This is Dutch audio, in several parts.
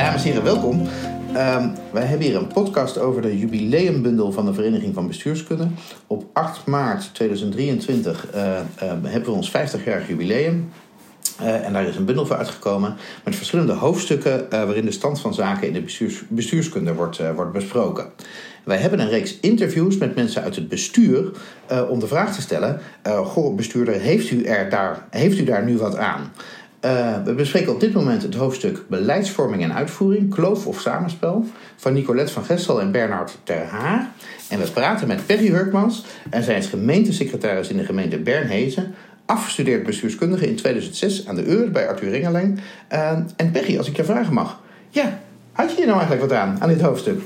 Dames en heren, welkom. Ehm, wij hebben hier een podcast over de jubileumbundel van de Vereniging van Bestuurskunde. Op 8 maart 2023 uh, uh, hebben we ons 50-jarig jubileum. Uh, en daar is een bundel voor uitgekomen met verschillende hoofdstukken uh, waarin de stand van zaken in de bestuurs, bestuurskunde wordt, wordt besproken. Wij hebben een reeks interviews met mensen uit het bestuur om de vraag te stellen: Goh, bestuurder, heeft u, er daar, heeft u daar nu wat aan? Uh, we bespreken op dit moment het hoofdstuk Beleidsvorming en uitvoering, kloof of samenspel, van Nicolette van Gestel en Bernard Ter Haar. En we praten met Perry Hurkmans en zij is gemeentesecretaris in de gemeente Bernhezen, afgestudeerd bestuurskundige in 2006 aan de Eur bij Arthur Ringeling. Uh, en Perry, als ik je vragen mag, ja, had je hier nou eigenlijk wat aan, aan dit hoofdstuk?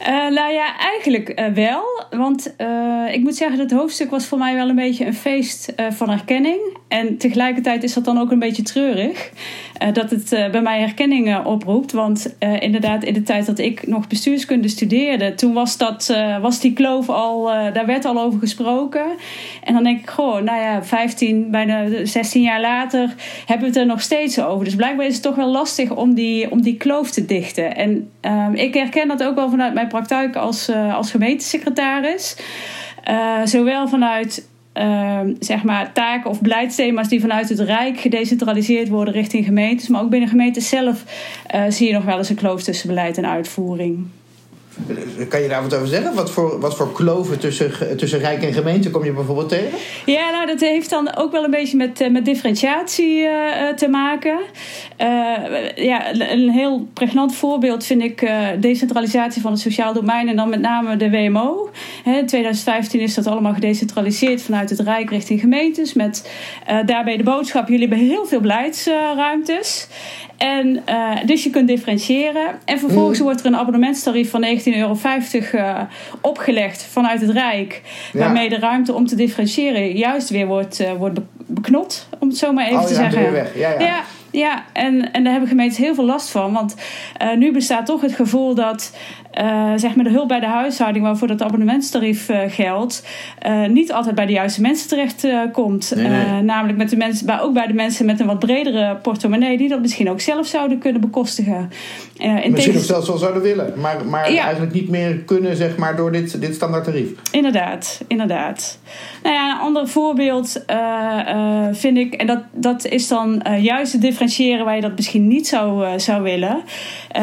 Uh, nou ja, eigenlijk wel. Want ik moet zeggen, het hoofdstuk was voor mij wel een beetje een feest van herkenning. En tegelijkertijd is dat dan ook een beetje treurig. dat het bij mij herkenning oproept. Want inderdaad, in de tijd dat ik nog bestuurskunde studeerde, toen was, dat, was die kloof al, daar werd al over gesproken. En dan denk ik, goh, nou ja, 15, bijna 16 jaar later hebben we het er nog steeds over. Dus blijkbaar is het toch wel lastig om die, om die kloof te dichten. En ik herken dat ook wel vanuit mijn praktijk als, als gemeentesecretaris. Zowel vanuit uh, zeg maar, taken of beleidsthema's die vanuit het Rijk gedecentraliseerd worden richting gemeentes. Maar ook binnen gemeentes zelf zie je nog wel eens een kloof tussen beleid en uitvoering. Kan je daar wat over zeggen? Wat voor, wat voor kloven tussen, tussen Rijk en gemeente kom je bijvoorbeeld tegen? Ja, nou, dat heeft dan ook wel een beetje met, met differentiatie uh, te maken. Ja, een heel pregnant voorbeeld vind ik uh, decentralisatie van het sociaal domein en dan met name de WMO. in 2015 is dat allemaal gedecentraliseerd vanuit het Rijk richting gemeentes. Met daarbij de boodschap: jullie hebben heel veel beleidsruimtes. En, uh, dus je kunt differentiëren. En vervolgens mm. wordt er een abonnementstarief van 19,50 euro uh, opgelegd vanuit het Rijk. Ja. Waarmee de ruimte om te differentiëren juist weer wordt, uh, wordt beknot, om het zo maar even oh, te ja, zeggen. Weg. Ja, ja. ja, ja, en, en daar hebben gemeentes heel veel last van. Want uh, nu bestaat toch het gevoel dat uh, zeg maar de hulp bij de huishouding, waarvoor dat abonnementstarief uh, geldt, niet altijd bij de juiste mensen terecht komt. Nee, nee. namelijk met de mensen, maar ook bij de mensen met een wat bredere portemonnee, die dat misschien ook zelf zouden kunnen bekostigen. misschien tegen... ook zelfs wel zouden willen, maar, maar ja. eigenlijk niet meer kunnen, zeg maar, door dit, dit standaard tarief. Inderdaad, inderdaad. Nou ja, een ander voorbeeld vind ik, en dat, dat is dan juist de differentiëren waar je dat misschien niet zou, zou willen.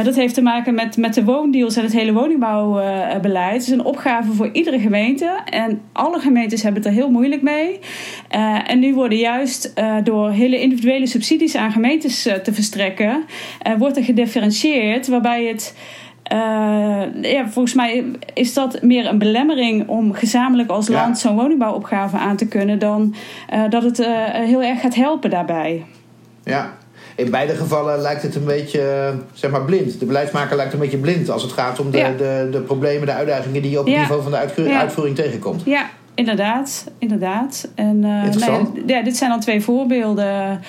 Dat heeft te maken met, met de woondeals en het hele woningbouwbeleid. Het is een opgave voor iedere gemeente. En alle gemeentes hebben het er heel moeilijk mee. Uh, en nu worden juist door hele individuele subsidies aan gemeentes te verstrekken, wordt er gedifferentieerd waarbij het. Uh, ja, volgens mij is dat meer een belemmering om gezamenlijk als land ja. zo'n woningbouwopgave aan te kunnen, dan uh, dat het uh, heel erg gaat helpen daarbij. Ja, in beide gevallen lijkt het een beetje zeg maar blind. De beleidsmaker lijkt een beetje blind als het gaat om de, ja. de, de problemen, de uitdagingen die je op het ja. niveau van de uitvoering, tegenkomt. Ja, inderdaad. inderdaad. En, uh, Interessant. Nee, ja, dit zijn dan twee voorbeelden.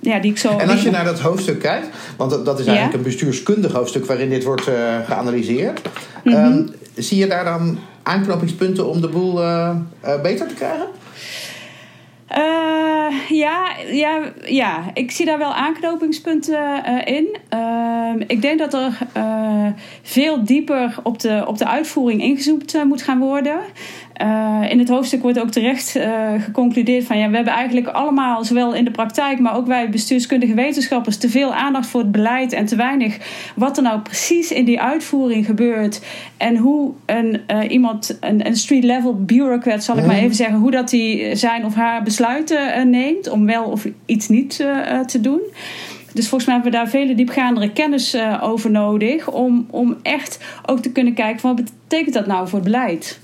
Ja, die ik zo en als je naar dat hoofdstuk kijkt, want dat is eigenlijk een bestuurskundig hoofdstuk waarin dit wordt uh, geanalyseerd. -hmm. um, zie je daar dan aanknopingspunten om de boel uh, beter te krijgen? Uh, ja, ja, ja, ik zie daar wel aanknopingspunten uh, in. Uh, ik denk dat er veel dieper op de, op de uitvoering ingezoomd moet gaan worden. In het hoofdstuk wordt ook terecht geconcludeerd van ja, we hebben eigenlijk allemaal, zowel in de praktijk, maar ook wij bestuurskundige wetenschappers, te veel aandacht voor het beleid en te weinig wat er nou precies in die uitvoering gebeurt. En hoe een, iemand, een, een street-level bureaucrat, zal ik maar even zeggen, hoe dat hij zijn of haar besluiten neemt om wel of iets niet te doen. Dus volgens mij hebben we daar vele diepgaandere kennis uh, over nodig. Om, om echt ook te kunnen kijken van wat betekent dat nou voor het beleid?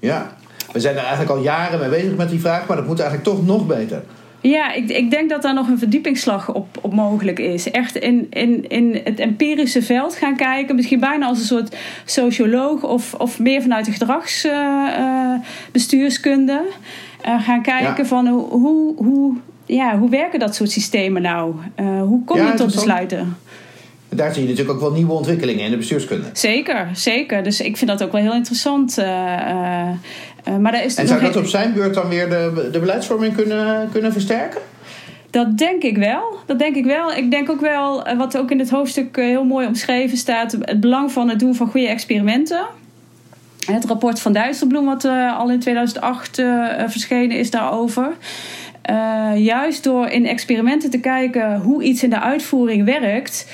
Ja, we zijn er eigenlijk al jaren mee bezig met die vraag, maar dat moet eigenlijk toch nog beter. Ja, ik, ik denk dat daar nog een verdiepingsslag op, op mogelijk is. Echt in, in, in het empirische veld gaan kijken. Misschien bijna als een soort socioloog of, of meer vanuit de gedragsbestuurskunde. Uh, uh, gaan kijken ja. van hoe, hoe, ja, hoe werken dat soort systemen nou? Uh, hoe kom je tot besluiten? Daar zie je natuurlijk ook wel nieuwe ontwikkelingen in de bestuurskunde. Zeker, zeker. Dus ik vind dat ook wel heel interessant. Uh, maar daar is en zou dat op zijn beurt dan weer de, de beleidsvorming kunnen, kunnen versterken? Dat denk ik wel. Dat denk ik wel. Ik denk ook wel, eh, wat ook in het hoofdstuk eh, heel mooi omschreven staat, het belang van het doen van goede experimenten. Het rapport van Dijsselbloem, wat uh, al in 2008 uh, verschenen is daarover. Uh, juist door in experimenten te kijken hoe iets in de uitvoering werkt,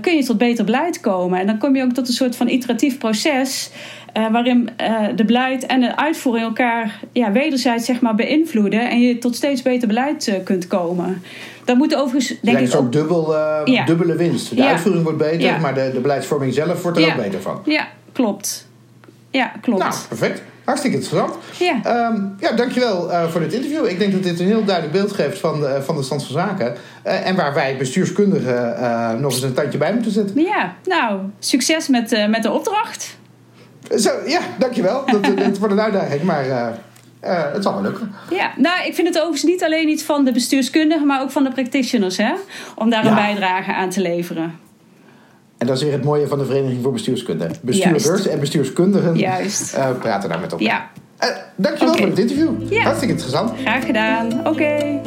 kun je tot beter beleid komen. En dan kom je ook tot een soort van iteratief proces. Uh, waarin uh, de beleid en de uitvoering elkaar ja, wederzijds zeg maar, beïnvloeden en je tot steeds beter beleid uh, kunt komen. Dat moet overigens, denk ik. ook dubbel, ja. dubbele winst. De ja. uitvoering wordt beter, ja. maar de, de beleidsvorming zelf wordt er ook beter van. Ja, klopt. Ja, klopt. Nou, perfect. Hartstikke interessant. Ja. Um, ja, dankjewel uh, voor dit interview. Ik denk dat dit een heel duidelijk beeld geeft van de, van de stand van zaken. Uh, en waar wij bestuurskundigen uh, nog eens een tandje bij moeten zetten. Ja, nou, succes met, met de opdracht. Zo, ja, dankjewel. dat, dat wordt een uitdaging, maar uh, het zal wel lukken. Ja, nou, ik vind het overigens niet alleen iets van de bestuurskundigen, maar ook van de practitioners, hè? Om daar ja. een bijdrage aan te leveren. En dat is weer het mooie van de Vereniging voor Bestuurskunde. Bestuurders Juist. en bestuurskundigen Juist. Uh, praten daar met elkaar. Ja. Dankjewel okay. voor het interview. Ja. Hartstikke interessant. Graag gedaan. Oké. Okay.